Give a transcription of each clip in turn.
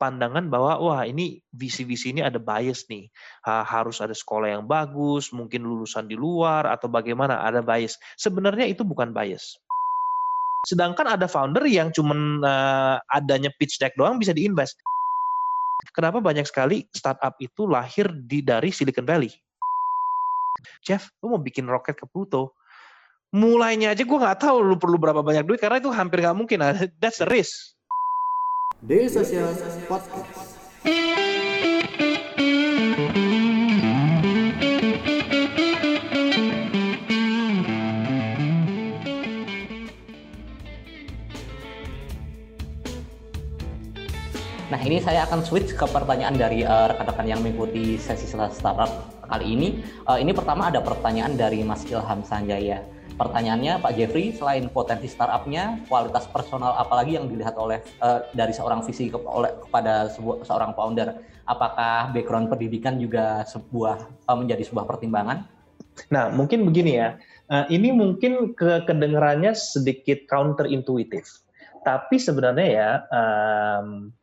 pandangan bahwa wah ini visi-visi ini ada bias nih, ha, harus ada sekolah yang bagus, mungkin lulusan di luar atau bagaimana ada bias. Sebenarnya itu bukan bias. Sedangkan ada founder yang cuman uh, adanya pitch deck doang bisa diinvest. Kenapa banyak sekali startup itu lahir di dari Silicon Valley? Jeff, lu mau bikin roket ke Pluto, mulainya aja gue nggak tahu lu perlu berapa banyak duit karena itu hampir nggak mungkin. That's the risk. Daily Social Podcast. Nah ini saya akan switch ke pertanyaan dari uh, rekan-rekan yang mengikuti sesi startup kali ini. Uh, ini pertama ada pertanyaan dari Mas Ilham Sanjaya. Pertanyaannya Pak Jeffrey, selain potensi startupnya, kualitas personal apalagi yang dilihat oleh uh, dari seorang visi ke, oleh, kepada sebuah, seorang founder? Apakah background pendidikan juga sebuah uh, menjadi sebuah pertimbangan? Nah, mungkin begini ya. Uh, ini mungkin ke kedengarannya sedikit counterintuitif. Tapi sebenarnya ya um,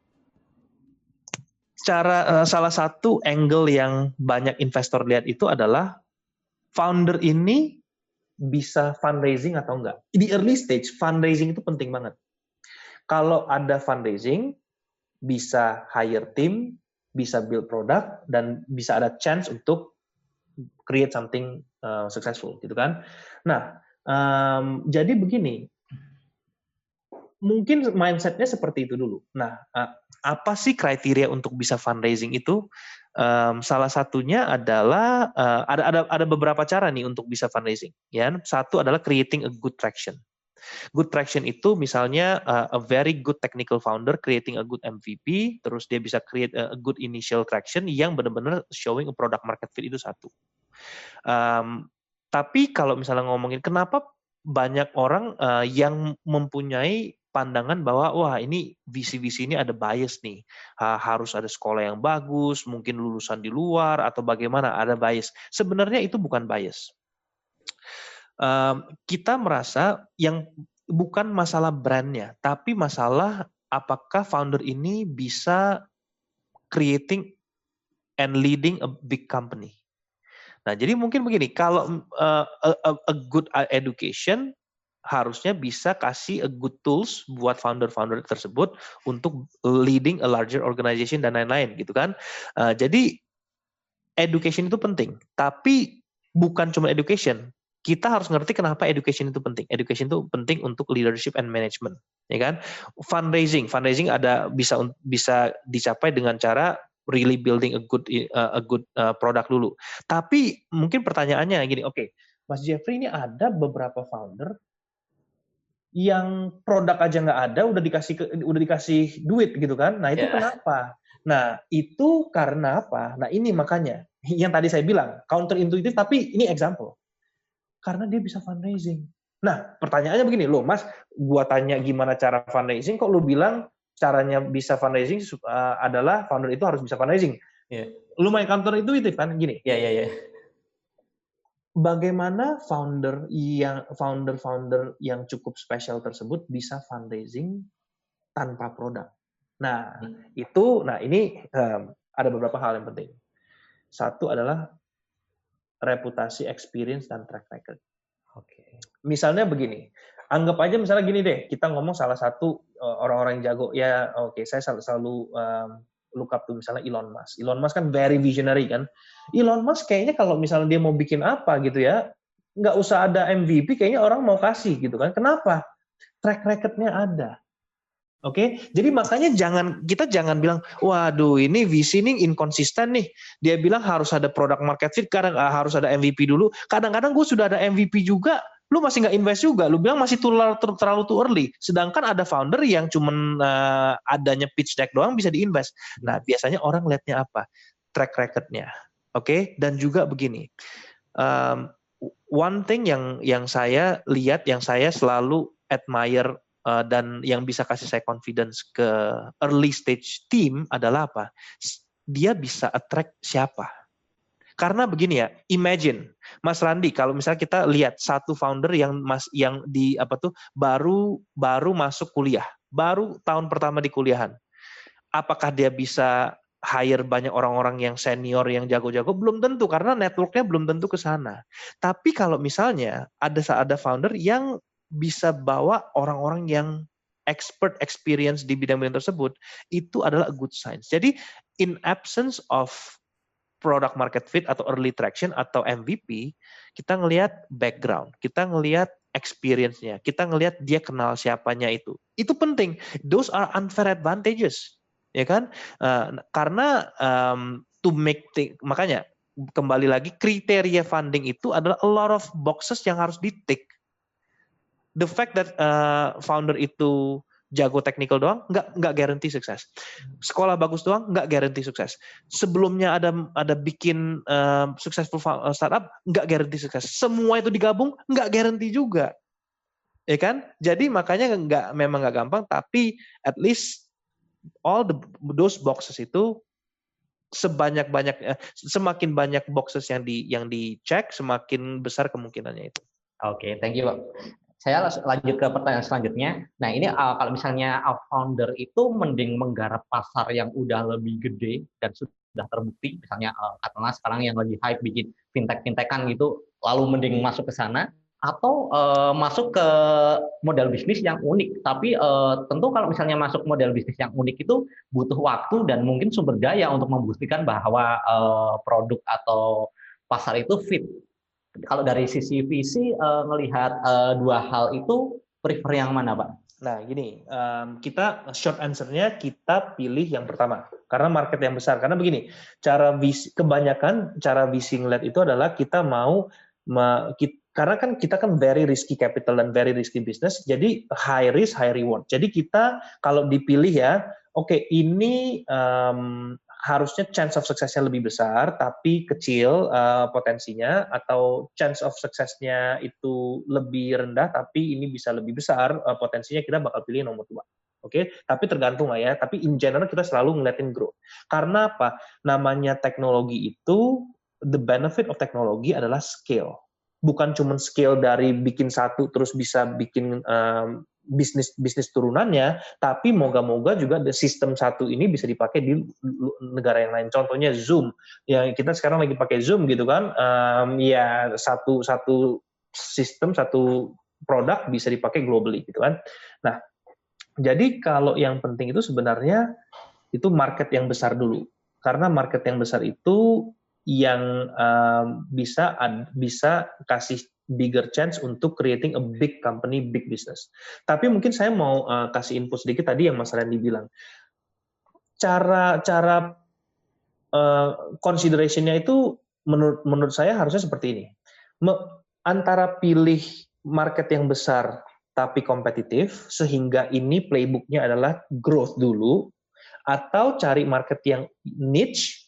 cara salah satu angle yang banyak investor lihat itu adalah founder ini bisa fundraising atau enggak. Di early stage, fundraising itu penting banget. Kalau ada fundraising, bisa hire team, bisa build product, dan bisa ada chance untuk create something uh, successful, gitu kan. Nah, um, jadi begini, mungkin mindsetnya seperti itu dulu. Nah, uh, apa sih kriteria untuk bisa fundraising itu? Um, salah satunya adalah uh, ada ada ada beberapa cara nih untuk bisa fundraising. Ya, satu adalah creating a good traction. Good traction itu misalnya uh, a very good technical founder creating a good MVP, terus dia bisa create a good initial traction yang benar-benar showing a product market fit itu satu. Um, tapi kalau misalnya ngomongin kenapa banyak orang uh, yang mempunyai pandangan bahwa wah ini visi-visi ini ada bias nih. Ha, harus ada sekolah yang bagus mungkin lulusan di luar atau bagaimana ada bias. Sebenarnya itu bukan bias. Kita merasa yang bukan masalah brandnya tapi masalah apakah founder ini bisa creating and leading a big company. Nah, jadi mungkin begini, kalau a, a good education harusnya bisa kasih a good tools buat founder-founder tersebut untuk leading a larger organization dan lain-lain gitu kan. Uh, jadi education itu penting, tapi bukan cuma education. Kita harus ngerti kenapa education itu penting. Education itu penting untuk leadership and management, ya kan? Fundraising, fundraising ada bisa bisa dicapai dengan cara really building a good uh, a good uh, product dulu. Tapi mungkin pertanyaannya gini, oke, okay, Mas Jeffrey ini ada beberapa founder yang produk aja nggak ada udah dikasih udah dikasih duit gitu kan. Nah itu yeah. kenapa? Nah itu karena apa? Nah ini makanya yang tadi saya bilang counter intuitif tapi ini example. Karena dia bisa fundraising. Nah pertanyaannya begini loh mas gua tanya gimana cara fundraising kok lu bilang caranya bisa fundraising uh, adalah founder itu harus bisa fundraising? Yeah. lumayan counter intuitif kan? Gini. Ya yeah, ya yeah, ya. yeah bagaimana founder yang founder-founder yang cukup spesial tersebut bisa fundraising tanpa produk. Nah, hmm. itu nah ini um, ada beberapa hal yang penting. Satu adalah reputasi, experience dan track record. Oke. Okay. Misalnya begini, anggap aja misalnya gini deh, kita ngomong salah satu uh, orang-orang yang jago ya, oke, okay, saya selalu, selalu um, look up tuh misalnya Elon Musk. Elon Musk kan very visionary kan. Elon Musk kayaknya kalau misalnya dia mau bikin apa gitu ya, nggak usah ada MVP, kayaknya orang mau kasih gitu kan. Kenapa? Track recordnya ada. Oke, okay? jadi makanya jangan kita jangan bilang, waduh ini visi ini inkonsisten nih. Dia bilang harus ada product market fit, kadang ah, harus ada MVP dulu. Kadang-kadang gue sudah ada MVP juga, lu masih nggak invest juga, lu bilang masih terlalu, terlalu too early. Sedangkan ada founder yang cuman uh, adanya pitch deck doang bisa diinvest. Nah biasanya orang lihatnya apa? Track recordnya, oke? Okay? Dan juga begini, um, one thing yang yang saya lihat, yang saya selalu admire uh, dan yang bisa kasih saya confidence ke early stage team adalah apa? Dia bisa attract siapa? Karena begini ya, imagine Mas Randi kalau misalnya kita lihat satu founder yang mas yang di apa tuh baru baru masuk kuliah, baru tahun pertama di kuliahan. apakah dia bisa hire banyak orang-orang yang senior yang jago-jago belum tentu karena networknya belum tentu ke sana. Tapi kalau misalnya ada ada founder yang bisa bawa orang-orang yang expert experience di bidang-bidang tersebut, itu adalah good sign. Jadi in absence of product market fit atau early traction atau MVP, kita ngelihat background, kita ngelihat experience-nya, kita ngelihat dia kenal siapanya itu. Itu penting. Those are unfair advantages ya kan? Uh, karena um, to make thing, makanya kembali lagi kriteria funding itu adalah a lot of boxes yang harus di tick. The fact that uh, founder itu jago technical doang nggak nggak guarantee sukses. Sekolah bagus doang nggak guarantee sukses. Sebelumnya ada ada bikin uh, successful startup nggak guarantee sukses. Semua itu digabung nggak guarantee juga, ya kan? Jadi makanya nggak memang nggak gampang, tapi at least all the those boxes itu sebanyak banyak eh, semakin banyak boxes yang di yang dicek semakin besar kemungkinannya itu. Oke, okay, thank you, Pak. Saya lanjut ke pertanyaan selanjutnya. Nah, ini uh, kalau misalnya founder itu mending menggarap pasar yang udah lebih gede dan sudah terbukti, misalnya uh, katakanlah sekarang yang lagi hype bikin fintech-fintechan gitu, lalu mending masuk ke sana atau uh, masuk ke model bisnis yang unik. Tapi uh, tentu kalau misalnya masuk model bisnis yang unik itu butuh waktu dan mungkin sumber daya untuk membuktikan bahwa uh, produk atau pasar itu fit. Kalau dari sisi visi uh, melihat uh, dua hal itu prefer yang mana, Pak? Nah, gini, um, kita short answer-nya kita pilih yang pertama karena market yang besar. Karena begini, cara visi kebanyakan cara visi ngeliat itu adalah kita mau karena kan kita kan very risky capital dan very risky business, jadi high risk high reward. Jadi kita kalau dipilih ya, oke okay, ini um, harusnya chance of suksesnya lebih besar, tapi kecil uh, potensinya, atau chance of suksesnya itu lebih rendah, tapi ini bisa lebih besar uh, potensinya kita bakal pilih nomor dua. Oke, okay? tapi tergantung lah ya. Tapi in general kita selalu ngeliatin growth. Karena apa? Namanya teknologi itu the benefit of teknologi adalah scale bukan cuma scale dari bikin satu terus bisa bikin um, bisnis bisnis turunannya, tapi moga-moga juga sistem satu ini bisa dipakai di negara yang lain. Contohnya Zoom, yang kita sekarang lagi pakai Zoom gitu kan, um, ya satu satu sistem satu produk bisa dipakai globally gitu kan. Nah, jadi kalau yang penting itu sebenarnya itu market yang besar dulu, karena market yang besar itu yang um, bisa bisa kasih bigger chance untuk creating a big company, big business. Tapi mungkin saya mau uh, kasih info sedikit tadi yang Mas Randy bilang. Cara cara uh, considerationnya itu menurut menurut saya harusnya seperti ini. Me, antara pilih market yang besar tapi kompetitif sehingga ini playbooknya adalah growth dulu atau cari market yang niche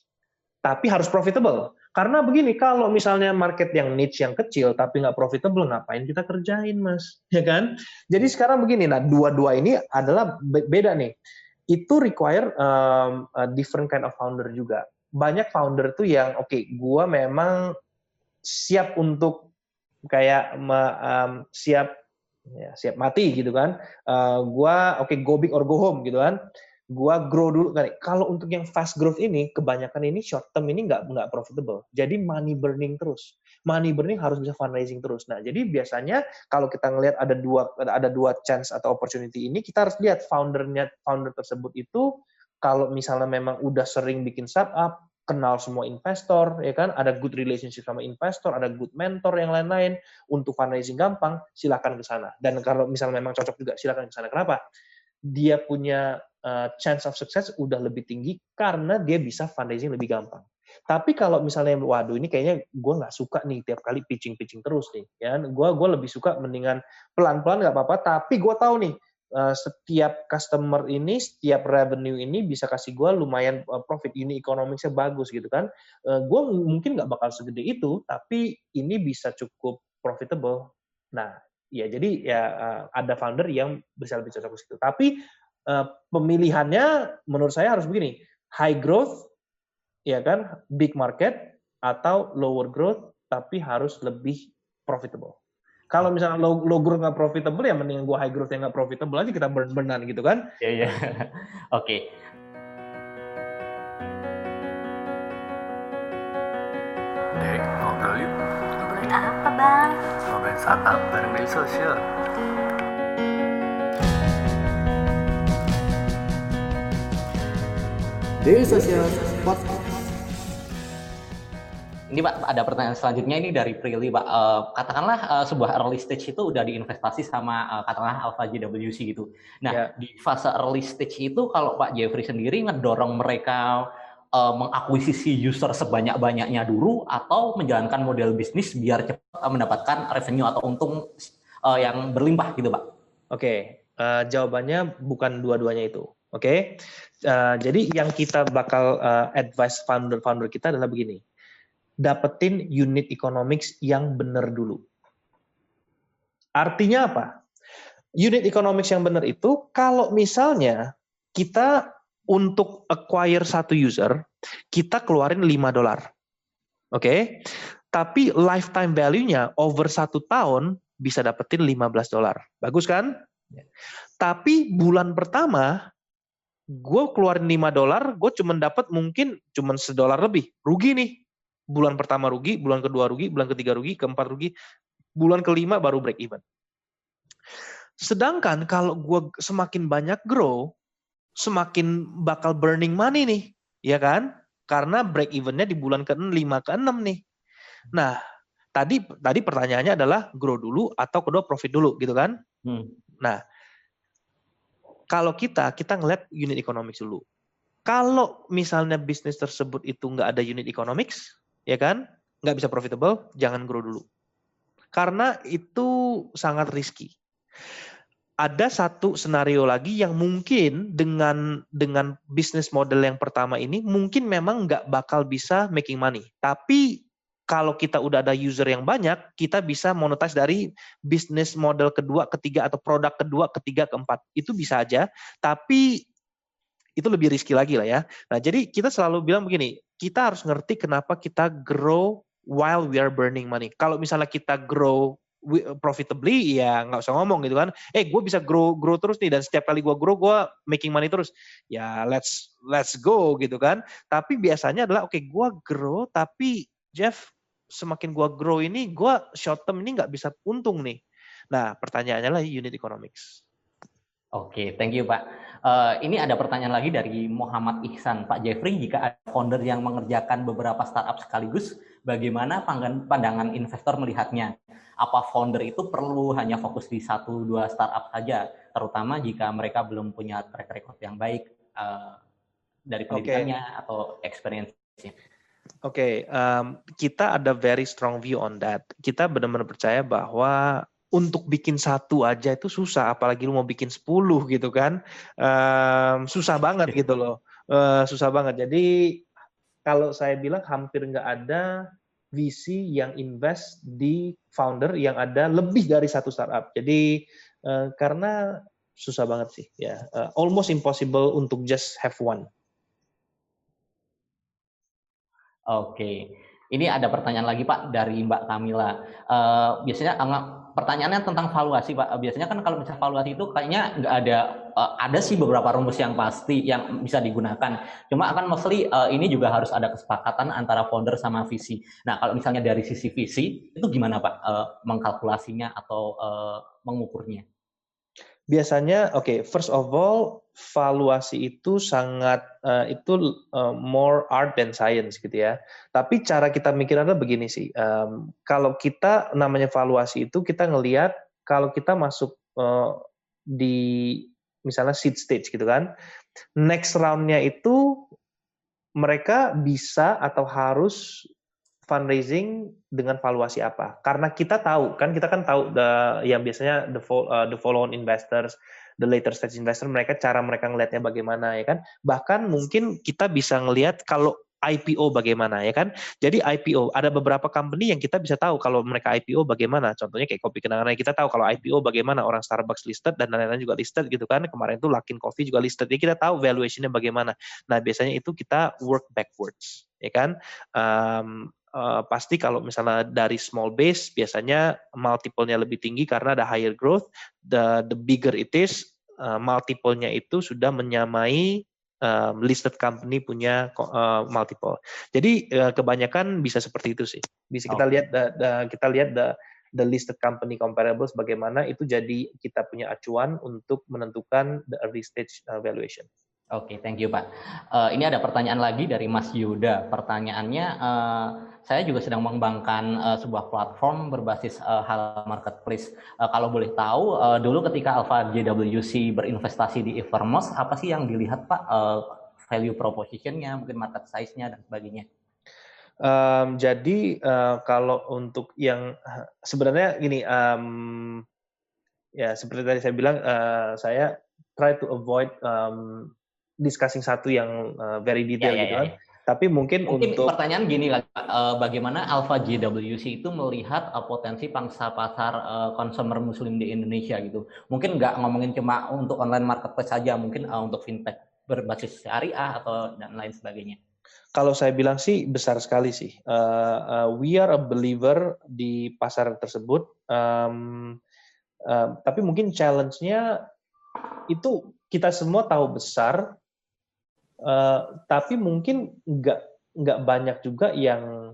tapi harus profitable. Karena begini, kalau misalnya market yang niche yang kecil tapi nggak profitable, ngapain kita kerjain, mas? Ya kan? Jadi sekarang begini, nah dua-dua ini adalah beda nih. Itu require um, a different kind of founder juga. Banyak founder tuh yang, oke, okay, gua memang siap untuk kayak um, siap ya, siap mati gitu kan. Uh, gua oke okay, go big or go home gitu kan gua grow dulu kali. Kalau untuk yang fast growth ini, kebanyakan ini short term ini nggak nggak profitable. Jadi money burning terus. Money burning harus bisa fundraising terus. Nah, jadi biasanya kalau kita ngelihat ada dua ada dua chance atau opportunity ini, kita harus lihat foundernya founder tersebut itu kalau misalnya memang udah sering bikin startup, kenal semua investor, ya kan, ada good relationship sama investor, ada good mentor yang lain-lain untuk fundraising gampang, silakan ke sana. Dan kalau misalnya memang cocok juga, silakan ke sana. Kenapa? Dia punya uh, chance of success udah lebih tinggi karena dia bisa fundraising lebih gampang. Tapi kalau misalnya, waduh ini kayaknya gue nggak suka nih tiap kali pitching-pitching terus nih, ya, gue gue lebih suka mendingan pelan-pelan nggak apa-apa. Tapi gue tahu nih uh, setiap customer ini, setiap revenue ini bisa kasih gue lumayan uh, profit, ini ekonomisnya bagus gitu kan. Gue mungkin nggak bakal segede itu, tapi ini bisa cukup profitable. Nah, ya jadi ya ada founder yang bisa lebih cocok ke situ. Tapi Eh, pemilihannya menurut saya harus begini. High growth ya kan big market atau lower growth tapi harus lebih profitable. Kalau misalnya low, low growth nggak profitable ya mending gua high growth yang nggak profitable aja kita burn burnan gitu kan? Iya yeah, iya. Yeah. oke okay. Ngobrolin apa bang? Ngobrolin startup bareng media sosial Daily Social Podcast. Ini Pak, ada pertanyaan selanjutnya ini dari Prilly Pak. Uh, katakanlah uh, sebuah early stage itu udah diinvestasi sama uh, katakanlah Alpha JWC gitu. Nah, yeah. di fase early stage itu kalau Pak Jeffrey sendiri ngedorong mereka uh, mengakuisisi user sebanyak-banyaknya dulu atau menjalankan model bisnis biar cepat mendapatkan revenue atau untung uh, yang berlimpah gitu Pak? Oke, okay. uh, jawabannya bukan dua-duanya itu. Oke, okay? uh, jadi yang kita bakal uh, advice founder-founder kita adalah begini dapetin unit economics yang benar dulu. Artinya apa? Unit economics yang benar itu kalau misalnya kita untuk acquire satu user, kita keluarin 5 dolar. Oke? Okay? Tapi lifetime value-nya over satu tahun bisa dapetin 15 dolar. Bagus kan? Tapi bulan pertama, gue keluarin 5 dolar, gue cuma dapat mungkin cuma sedolar lebih. Rugi nih bulan pertama rugi, bulan kedua rugi, bulan ketiga rugi, keempat rugi, bulan kelima baru break even. Sedangkan kalau gue semakin banyak grow, semakin bakal burning money nih, ya kan? Karena break evennya di bulan ke-5 ke-6 nih. Nah, tadi tadi pertanyaannya adalah grow dulu atau kedua profit dulu gitu kan? Hmm. Nah, kalau kita kita ngeliat unit economics dulu. Kalau misalnya bisnis tersebut itu nggak ada unit economics, ya kan? Nggak bisa profitable, jangan grow dulu. Karena itu sangat risky. Ada satu senario lagi yang mungkin dengan dengan bisnis model yang pertama ini mungkin memang nggak bakal bisa making money. Tapi kalau kita udah ada user yang banyak, kita bisa monetize dari bisnis model kedua, ketiga, atau produk kedua, ketiga, keempat. Itu bisa aja, tapi itu lebih risky lagi lah ya. Nah, jadi kita selalu bilang begini, kita harus ngerti kenapa kita grow while we are burning money. Kalau misalnya kita grow profitably ya nggak usah ngomong gitu kan eh gue bisa grow grow terus nih dan setiap kali gue grow gue making money terus ya let's let's go gitu kan tapi biasanya adalah oke okay, gue grow tapi Jeff semakin gue grow ini gue short term ini nggak bisa untung nih nah pertanyaannya lah unit economics oke okay, thank you pak Uh, ini ada pertanyaan lagi dari Muhammad Ihsan. Pak Jeffrey, jika ada founder yang mengerjakan beberapa startup sekaligus, bagaimana pandangan investor melihatnya? Apa founder itu perlu hanya fokus di satu dua startup saja, terutama jika mereka belum punya track record yang baik uh, dari pendidikannya okay. atau experience Oke, okay, um, kita ada very strong view on that. Kita benar-benar percaya bahwa untuk bikin satu aja itu susah, apalagi lu mau bikin sepuluh gitu kan, um, susah banget gitu loh, uh, susah banget. Jadi kalau saya bilang hampir nggak ada visi yang invest di founder yang ada lebih dari satu startup. Jadi uh, karena susah banget sih, ya, uh, almost impossible untuk just have one. Oke, ini ada pertanyaan lagi Pak dari Mbak Kamila. Uh, biasanya pertanyaannya tentang valuasi Pak. Biasanya kan kalau misalnya valuasi itu kayaknya nggak ada uh, ada sih beberapa rumus yang pasti yang bisa digunakan. Cuma akan mostly uh, ini juga harus ada kesepakatan antara founder sama visi. Nah, kalau misalnya dari sisi visi itu gimana Pak uh, mengkalkulasinya atau uh, mengukurnya? Biasanya oke, okay, first of all valuasi itu sangat uh, itu uh, more art than science gitu ya. Tapi cara kita mikir adalah begini sih. Um, kalau kita namanya valuasi itu kita ngelihat kalau kita masuk uh, di misalnya seed stage gitu kan. Next roundnya itu mereka bisa atau harus fundraising dengan valuasi apa? Karena kita tahu kan kita kan tahu the yang biasanya the uh, the follow on investors the later stage investor mereka cara mereka ngelihatnya bagaimana ya kan bahkan mungkin kita bisa ngelihat kalau IPO bagaimana ya kan. Jadi IPO ada beberapa company yang kita bisa tahu kalau mereka IPO bagaimana. Contohnya kayak kopi kenangan kita tahu kalau IPO bagaimana orang Starbucks listed dan lain-lain juga listed gitu kan. Kemarin itu Luckin Coffee juga listed. Jadi kita tahu valuationnya bagaimana. Nah biasanya itu kita work backwards ya kan. Um, uh, pasti kalau misalnya dari small base biasanya multiple-nya lebih tinggi karena ada higher growth, the the bigger it is, uh, multiple-nya itu sudah menyamai um, listed company punya uh, multiple. Jadi uh, kebanyakan bisa seperti itu sih. Bisa kita lihat the, the, kita lihat the the listed company comparables bagaimana itu jadi kita punya acuan untuk menentukan the early stage valuation. Oke, okay, thank you Pak. Uh, ini ada pertanyaan lagi dari Mas Yuda. Pertanyaannya, uh, saya juga sedang mengembangkan uh, sebuah platform berbasis uh, hal marketplace. Uh, kalau boleh tahu, uh, dulu ketika Alpha JWC berinvestasi di Evermos, apa sih yang dilihat Pak? Uh, value proposition-nya, mungkin market size-nya dan sebagainya. Um, jadi uh, kalau untuk yang sebenarnya gini, um, ya seperti tadi saya bilang, uh, saya try to avoid um, discussing satu yang uh, very detail ya, ya, gitu kan. Ya, ya. Tapi mungkin, mungkin untuk pertanyaan gini lah, uh, bagaimana Alpha JWC itu melihat uh, potensi pangsa pasar uh, consumer muslim di Indonesia gitu. Mungkin nggak ngomongin cuma untuk online marketplace saja, mungkin untuk fintech berbasis syariah atau dan lain sebagainya. Kalau saya bilang sih besar sekali sih. Uh, uh, we are a believer di pasar tersebut. Um, uh, tapi mungkin challenge-nya itu kita semua tahu besar, Eh, tapi mungkin nggak nggak banyak juga yang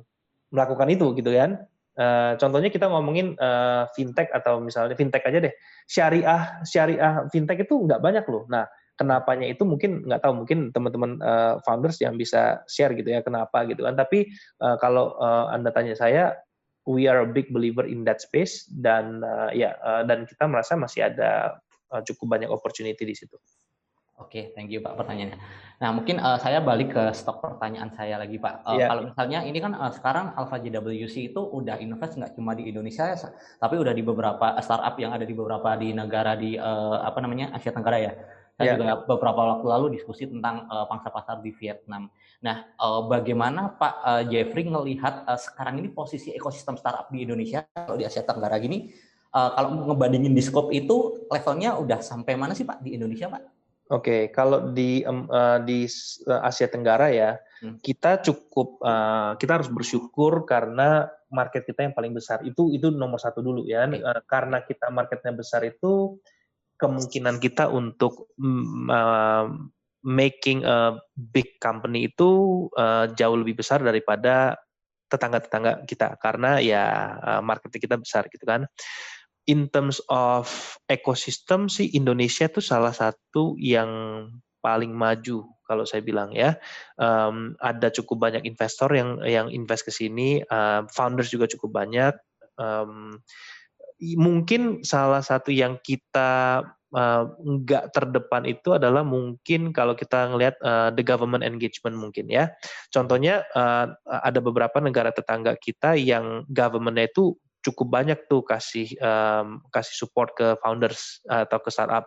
melakukan itu gitu kan. Uh, contohnya kita ngomongin uh, fintech atau misalnya fintech aja deh, syariah syariah fintech itu nggak banyak loh. Nah, kenapanya itu mungkin nggak tahu mungkin teman-teman uh, founders yang bisa share gitu ya kenapa gitu kan. Tapi uh, kalau uh, anda tanya saya, we are a big believer in that space dan uh, ya uh, dan kita merasa masih ada uh, cukup banyak opportunity di situ. Oke, thank you Pak pertanyaannya. Nah mungkin uh, saya balik ke stok pertanyaan saya lagi Pak. Uh, yeah. Kalau misalnya ini kan uh, sekarang Alpha JWC itu udah invest nggak cuma di Indonesia, ya, tapi udah di beberapa startup yang ada di beberapa di negara di uh, apa namanya Asia Tenggara ya. Saya yeah. juga beberapa waktu lalu diskusi tentang uh, pangsa pasar di Vietnam. Nah, uh, bagaimana Pak uh, Jeffrey ngelihat uh, sekarang ini posisi ekosistem startup di Indonesia kalau di Asia Tenggara gini? Uh, kalau ngebandingin di scope itu levelnya udah sampai mana sih Pak di Indonesia Pak? Oke, kalau di uh, di Asia Tenggara ya, hmm. kita cukup uh, kita harus bersyukur karena market kita yang paling besar itu itu nomor satu dulu ya. Okay. Uh, karena kita marketnya besar itu kemungkinan kita untuk uh, making a big company itu uh, jauh lebih besar daripada tetangga-tetangga kita karena ya uh, market kita besar gitu kan in terms of ekosistem sih Indonesia tuh salah satu yang paling maju kalau saya bilang ya. Um, ada cukup banyak investor yang yang invest ke sini uh, founders juga cukup banyak. Um, mungkin salah satu yang kita nggak uh, terdepan itu adalah mungkin kalau kita ngelihat uh, the government engagement mungkin ya. Contohnya uh, ada beberapa negara tetangga kita yang governmentnya itu cukup banyak tuh kasih um, kasih support ke founders uh, atau ke startup.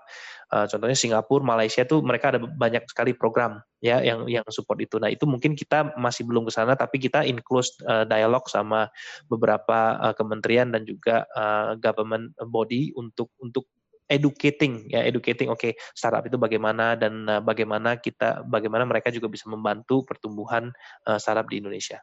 Uh, contohnya Singapura, Malaysia tuh mereka ada banyak sekali program ya yang yang support itu. Nah itu mungkin kita masih belum ke sana, tapi kita include uh, dialog sama beberapa uh, kementerian dan juga uh, government body untuk untuk educating ya educating oke okay, startup itu bagaimana dan bagaimana kita bagaimana mereka juga bisa membantu pertumbuhan uh, startup di Indonesia.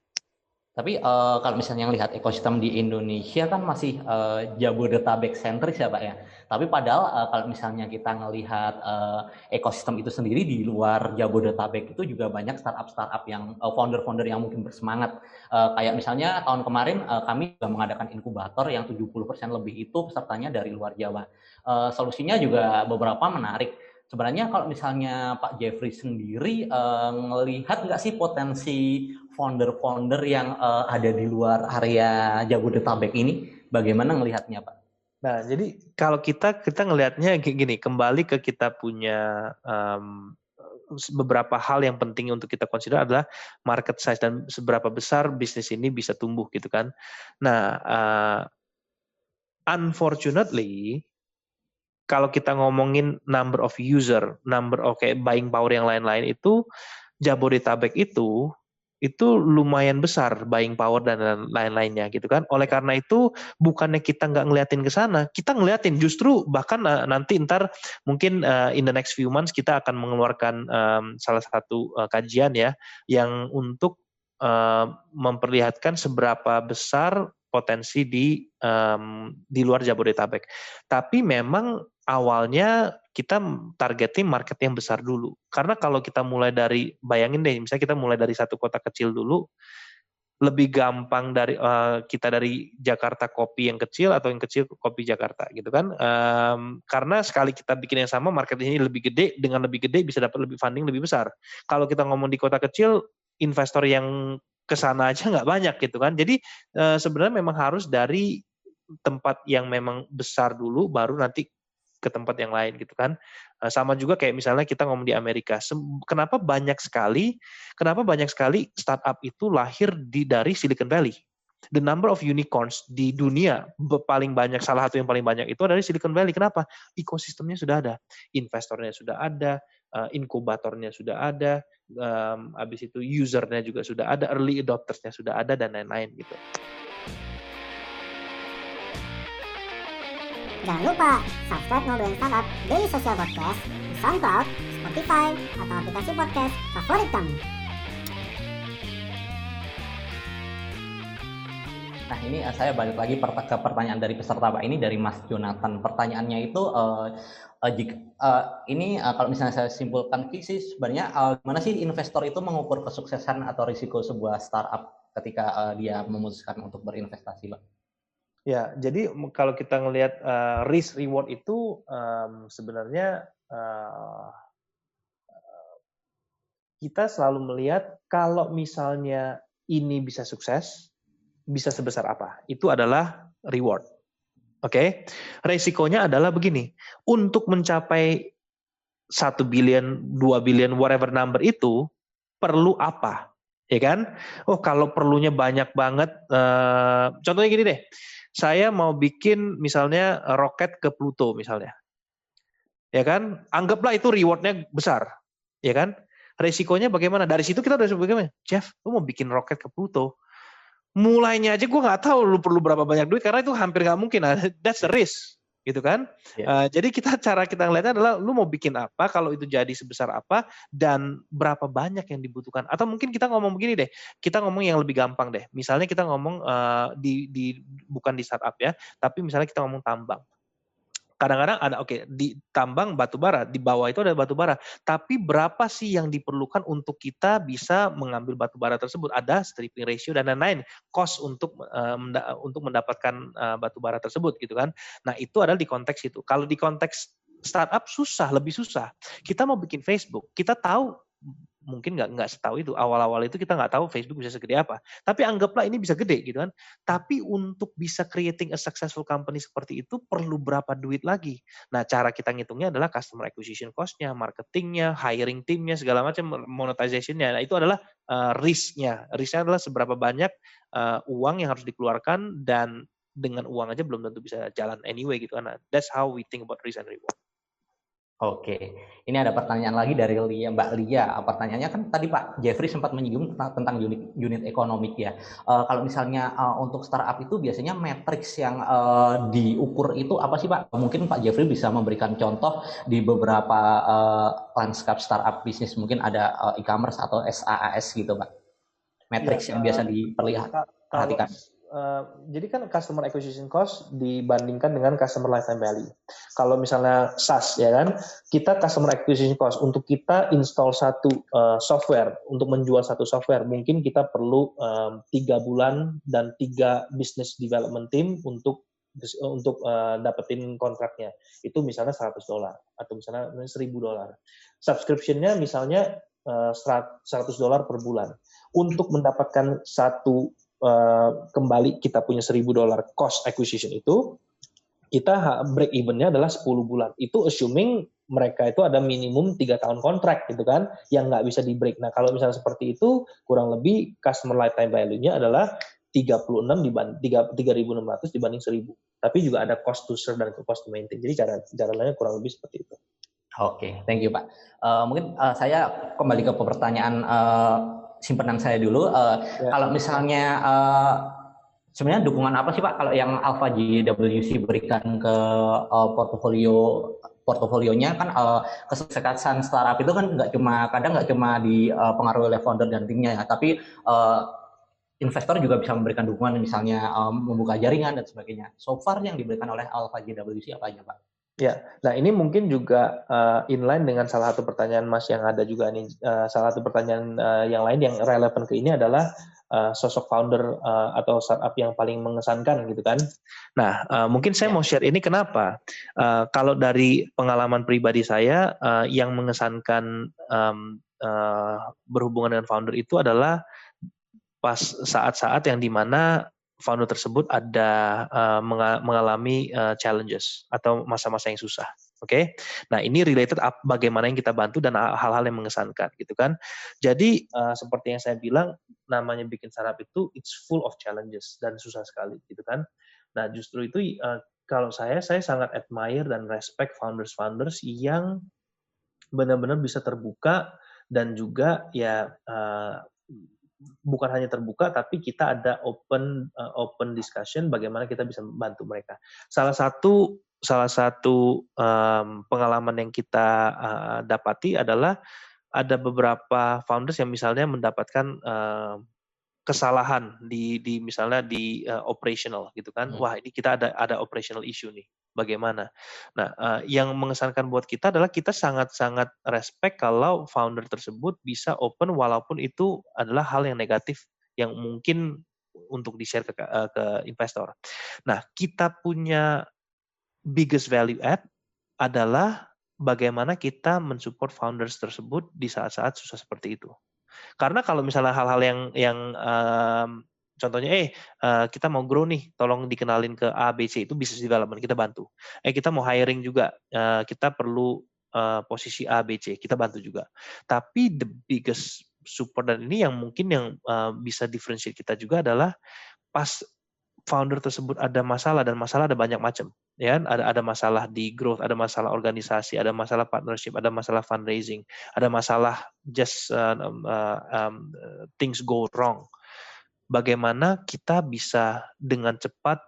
Tapi uh, kalau misalnya lihat ekosistem di Indonesia kan masih uh, Jabodetabek sentris ya Pak ya. Tapi padahal uh, kalau misalnya kita ngelihat uh, ekosistem itu sendiri di luar Jabodetabek itu juga banyak startup-startup yang founder-founder uh, yang mungkin bersemangat. Uh, kayak misalnya tahun kemarin uh, kami juga mengadakan inkubator yang 70% lebih itu pesertanya dari luar Jawa. Uh, solusinya juga beberapa menarik sebenarnya kalau misalnya Pak Jeffrey sendiri uh, ngelihat nggak sih potensi founder-founder yang uh, ada di luar area Jabodetabek ini, bagaimana ngelihatnya Pak? Nah, jadi kalau kita kita ngelihatnya gini, kembali ke kita punya um, beberapa hal yang penting untuk kita consider adalah market size dan seberapa besar bisnis ini bisa tumbuh gitu kan. Nah, uh, unfortunately kalau kita ngomongin number of user, number of kayak buying power yang lain-lain itu Jabodetabek itu itu lumayan besar buying power dan lain-lainnya gitu kan. Oleh karena itu bukannya kita nggak ngeliatin ke sana, kita ngeliatin justru bahkan uh, nanti ntar mungkin uh, in the next few months kita akan mengeluarkan um, salah satu uh, kajian ya yang untuk uh, memperlihatkan seberapa besar potensi di um, di luar Jabodetabek. Tapi memang awalnya kita targetin market yang besar dulu. Karena kalau kita mulai dari, bayangin deh, misalnya kita mulai dari satu kota kecil dulu, lebih gampang dari uh, kita dari Jakarta kopi yang kecil atau yang kecil kopi Jakarta gitu kan? Um, karena sekali kita bikin yang sama market ini lebih gede dengan lebih gede bisa dapat lebih funding lebih besar. Kalau kita ngomong di kota kecil investor yang ke sana aja nggak banyak gitu kan? Jadi uh, sebenarnya memang harus dari tempat yang memang besar dulu baru nanti ke tempat yang lain gitu kan. Eh, sama juga kayak misalnya kita ngomong di Amerika. Kenapa banyak sekali kenapa banyak sekali startup itu lahir di dari Silicon Valley? The number of unicorns di dunia paling banyak salah satu yang paling banyak itu dari Silicon Valley. Kenapa? Ekosistemnya sudah ada, investornya sudah ada, eh, inkubatornya sudah ada, habis itu usernya juga sudah ada, early adoptersnya sudah ada dan lain-lain gitu. Jangan lupa subscribe Ngobrolin Startup Daily Social Podcast di SoundCloud, Spotify, atau aplikasi podcast favorit kamu. Nah ini eh, saya balik lagi ke pertanyaan dari peserta Pak ini dari Mas Jonathan. Pertanyaannya itu uh, uh, jika, uh, ini uh, kalau misalnya saya simpulkan sih sebenarnya uh, gimana sih investor itu mengukur kesuksesan atau risiko sebuah startup ketika uh, dia memutuskan untuk berinvestasi, Pak? Ya, jadi kalau kita ngelihat uh, risk reward itu um, sebenarnya uh, kita selalu melihat kalau misalnya ini bisa sukses, bisa sebesar apa? Itu adalah reward. Oke, okay? resikonya adalah begini. Untuk mencapai satu billion, dua billion, whatever number itu perlu apa? Ya kan? Oh, kalau perlunya banyak banget. Uh, contohnya gini deh saya mau bikin misalnya roket ke Pluto misalnya. Ya kan? Anggaplah itu rewardnya besar. Ya kan? Resikonya bagaimana? Dari situ kita udah bagaimana? Jeff, lu mau bikin roket ke Pluto. Mulainya aja gue nggak tahu lu perlu berapa banyak duit karena itu hampir nggak mungkin. That's the risk gitu kan. Yeah. Uh, jadi kita cara kita ngeliatnya adalah lu mau bikin apa, kalau itu jadi sebesar apa dan berapa banyak yang dibutuhkan. Atau mungkin kita ngomong begini deh, kita ngomong yang lebih gampang deh. Misalnya kita ngomong uh, di di bukan di startup ya, tapi misalnya kita ngomong tambang kadang-kadang ada oke okay, di tambang batu bara di bawah itu ada batu bara. Tapi berapa sih yang diperlukan untuk kita bisa mengambil batu bara tersebut? Ada stripping ratio dan lain-lain cost untuk uh, untuk mendapatkan uh, batu bara tersebut gitu kan? Nah itu adalah di konteks itu. Kalau di konteks startup susah lebih susah. Kita mau bikin Facebook kita tahu mungkin nggak nggak setahu itu awal-awal itu kita nggak tahu Facebook bisa segede apa. Tapi anggaplah ini bisa gede gitu kan. Tapi untuk bisa creating a successful company seperti itu perlu berapa duit lagi? Nah cara kita ngitungnya adalah customer acquisition cost-nya marketingnya hiring timnya segala macam monetization-nya. Nah itu adalah uh, risk-nya. Risk-nya adalah seberapa banyak uh, uang yang harus dikeluarkan dan dengan uang aja belum tentu bisa jalan anyway gitu kan. Nah, that's how we think about risk and reward Oke, ini ada pertanyaan lagi dari Lia, Mbak Lia. Pertanyaannya kan tadi Pak Jeffrey sempat menyinggung tentang unit unit ekonomik ya. Uh, kalau misalnya uh, untuk startup itu biasanya matriks yang uh, diukur itu apa sih Pak? Mungkin Pak Jeffrey bisa memberikan contoh di beberapa uh, landscape startup bisnis. Mungkin ada uh, e-commerce atau SaaS gitu Pak. Matriks ya, yang biasa diperlihatkan. Eh, jadi kan customer acquisition cost dibandingkan dengan customer lifetime value. Kalau misalnya SaaS ya kan, kita customer acquisition cost untuk kita install satu uh, software untuk menjual satu software mungkin kita perlu tiga bulan dan tiga business development team untuk untuk uh, dapetin kontraknya itu misalnya 100 dolar atau misalnya 1000 dolar. Subscriptionnya misalnya uh, 100 dolar per bulan. Untuk mendapatkan satu Eh, kembali kita punya 1000 dolar cost acquisition itu, kita break evennya adalah 10 bulan. Itu assuming mereka itu ada minimum tiga tahun kontrak gitu kan, yang nggak bisa di break. Nah kalau misalnya seperti itu, kurang lebih customer lifetime value-nya adalah 36 dibanding 3.600 dibanding 1.000. Tapi juga ada cost to serve dan cost to maintain. Jadi cara cara lainnya kurang lebih seperti itu. Oke, okay, thank you Pak. Uh, mungkin uh, saya kembali ke pertanyaan uh, simpanan saya dulu. Uh, ya. Kalau misalnya uh, sebenarnya dukungan apa sih Pak kalau yang Alpha GWC berikan ke uh, portofolio portofolionya kan uh, kesuksesan startup itu kan nggak cuma kadang nggak cuma dipengaruhi uh, oleh founder dan timnya ya, tapi uh, investor juga bisa memberikan dukungan misalnya um, membuka jaringan dan sebagainya. So far yang diberikan oleh Alpha GWC apa aja Pak? Ya, nah ini mungkin juga uh, inline dengan salah satu pertanyaan Mas yang ada juga nih. Uh, salah satu pertanyaan uh, yang lain yang relevan ke ini adalah uh, sosok founder uh, atau startup yang paling mengesankan gitu kan. Nah, uh, mungkin saya ya. mau share ini kenapa? Uh, kalau dari pengalaman pribadi saya, uh, yang mengesankan um, uh, berhubungan dengan founder itu adalah pas saat-saat yang di mana founder tersebut ada uh, mengalami uh, challenges atau masa-masa yang susah. Oke, okay? nah ini related up bagaimana yang kita bantu dan hal-hal yang mengesankan, gitu kan? Jadi uh, seperti yang saya bilang, namanya bikin startup itu it's full of challenges dan susah sekali, gitu kan? Nah justru itu uh, kalau saya saya sangat admire dan respect founders-founders yang benar-benar bisa terbuka dan juga ya uh, bukan hanya terbuka tapi kita ada open uh, open discussion bagaimana kita bisa membantu mereka. Salah satu salah satu um, pengalaman yang kita uh, dapati adalah ada beberapa founders yang misalnya mendapatkan uh, kesalahan di di misalnya di uh, operational gitu kan. Hmm. Wah, ini kita ada ada operational issue nih. Bagaimana? Nah, uh, yang mengesankan buat kita adalah kita sangat-sangat respect kalau founder tersebut bisa open walaupun itu adalah hal yang negatif yang mungkin untuk di-share ke uh, ke investor. Nah, kita punya biggest value add adalah bagaimana kita mensupport founders tersebut di saat-saat susah seperti itu. Karena kalau misalnya hal-hal yang yang um, contohnya eh uh, kita mau grow nih, tolong dikenalin ke A, B, C itu business development kita bantu. Eh kita mau hiring juga, uh, kita perlu uh, posisi A, B, C kita bantu juga. Tapi the biggest support dan ini yang mungkin yang uh, bisa differentiate kita juga adalah pas founder tersebut ada masalah dan masalah ada banyak macam ya kan? ada ada masalah di growth ada masalah organisasi ada masalah partnership ada masalah fundraising ada masalah just uh, uh, um, things go wrong bagaimana kita bisa dengan cepat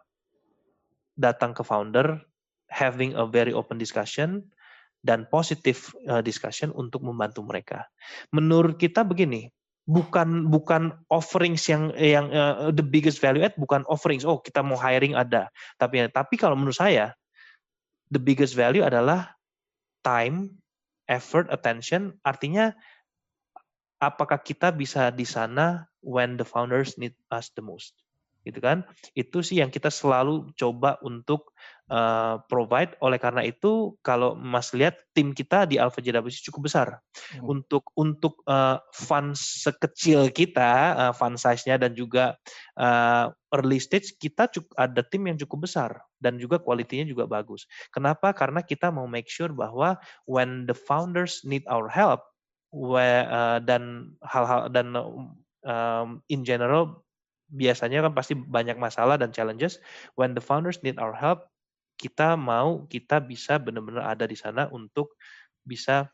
datang ke founder having a very open discussion dan positive uh, discussion untuk membantu mereka. Menurut kita begini bukan bukan offerings yang yang uh, the biggest value add bukan offerings oh kita mau hiring ada. Tapi tapi kalau menurut saya the biggest value adalah time effort attention artinya apakah kita bisa di sana when the founders need us the most gitu kan itu sih yang kita selalu coba untuk uh, provide. Oleh karena itu, kalau Mas lihat tim kita di Alpha JWC cukup besar hmm. untuk untuk uh, fund sekecil kita, uh, fund size-nya dan juga uh, early stage kita cukup, ada tim yang cukup besar dan juga kualitinya juga bagus. Kenapa? Karena kita mau make sure bahwa when the founders need our help, where, uh, dan hal-hal dan um, in general biasanya kan pasti banyak masalah dan challenges. When the founders need our help, kita mau kita bisa benar-benar ada di sana untuk bisa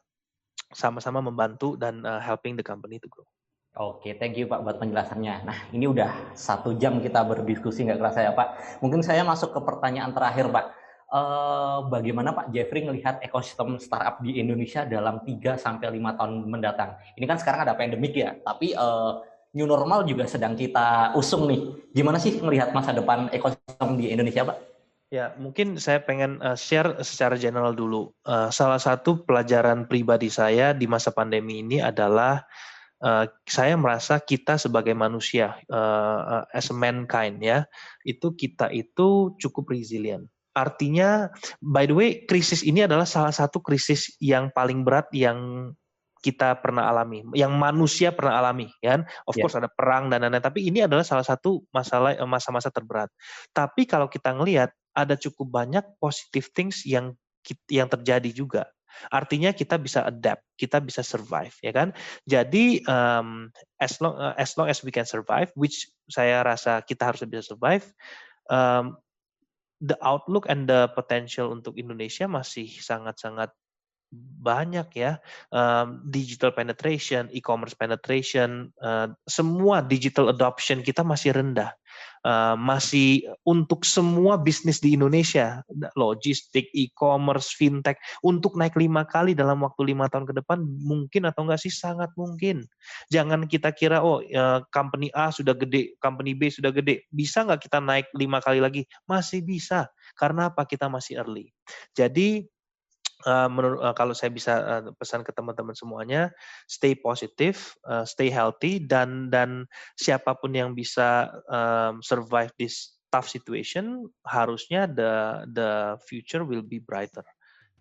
sama-sama membantu dan uh, helping the company to grow. Oke, thank you Pak buat penjelasannya. Nah, ini udah satu jam kita berdiskusi nggak kerasa ya Pak. Mungkin saya masuk ke pertanyaan terakhir Pak. Uh, bagaimana Pak Jeffrey melihat ekosistem startup di Indonesia dalam 3 sampai lima tahun mendatang? Ini kan sekarang ada pandemik ya, tapi uh, new normal juga sedang kita usung nih. Gimana sih melihat masa depan ekosistem di Indonesia Pak? Ya, mungkin saya pengen uh, share secara general dulu. Salah satu pelajaran pribadi saya di masa pandemi ini adalah saya merasa kita sebagai manusia, as mankind ya, itu kita itu cukup resilient. Artinya, by the way, krisis ini adalah salah satu krisis yang paling berat yang kita pernah alami, yang manusia pernah alami, kan? Of yeah. course ada perang dan lain-lain, tapi ini adalah salah satu masalah masa-masa terberat. Tapi kalau kita ngelihat ada cukup banyak positive things yang yang terjadi juga. Artinya kita bisa adapt, kita bisa survive, ya kan? Jadi um, as long uh, as long as we can survive, which saya rasa kita harus bisa survive, um, the outlook and the potential untuk Indonesia masih sangat-sangat banyak ya um, digital penetration, e-commerce penetration, uh, semua digital adoption kita masih rendah. Uh, masih untuk semua bisnis di Indonesia, logistik, e-commerce, fintech, untuk naik lima kali dalam waktu lima tahun ke depan mungkin atau enggak sih sangat mungkin. Jangan kita kira oh uh, company A sudah gede, company B sudah gede, bisa nggak kita naik lima kali lagi? Masih bisa. Karena apa? Kita masih early. Jadi uh, menurut uh, kalau saya bisa uh, pesan ke teman-teman semuanya, stay positif, uh, stay healthy dan dan siapa pun yang bisa um, survive this tough situation, harusnya the the future will be brighter.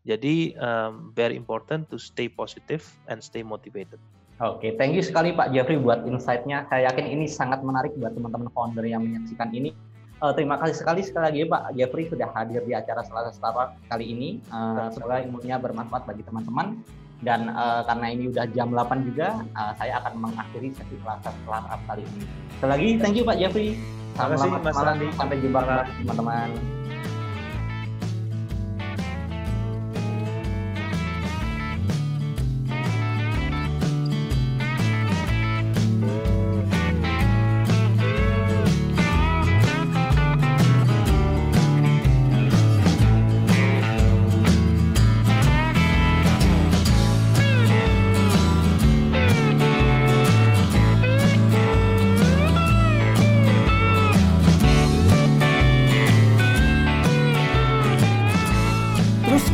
Jadi um, very important to stay positive and stay motivated. Oke, okay, thank you sekali Pak Jeffrey buat insight-nya. Saya yakin ini sangat menarik buat teman-teman founder yang menyaksikan ini. Uh, terima kasih sekali sekali lagi Pak Jeffrey sudah hadir di acara Selasa Startup kali ini. Uh, semoga ilmunya bermanfaat bagi teman-teman. Dan uh, karena ini udah jam 8 juga, uh, saya akan mengakhiri sesi Selasa Startup kali ini. Sekali lagi, thank you Pak Jeffrey. Selamat malam, sampai jumpa teman-teman.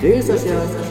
Daily Social Podcast.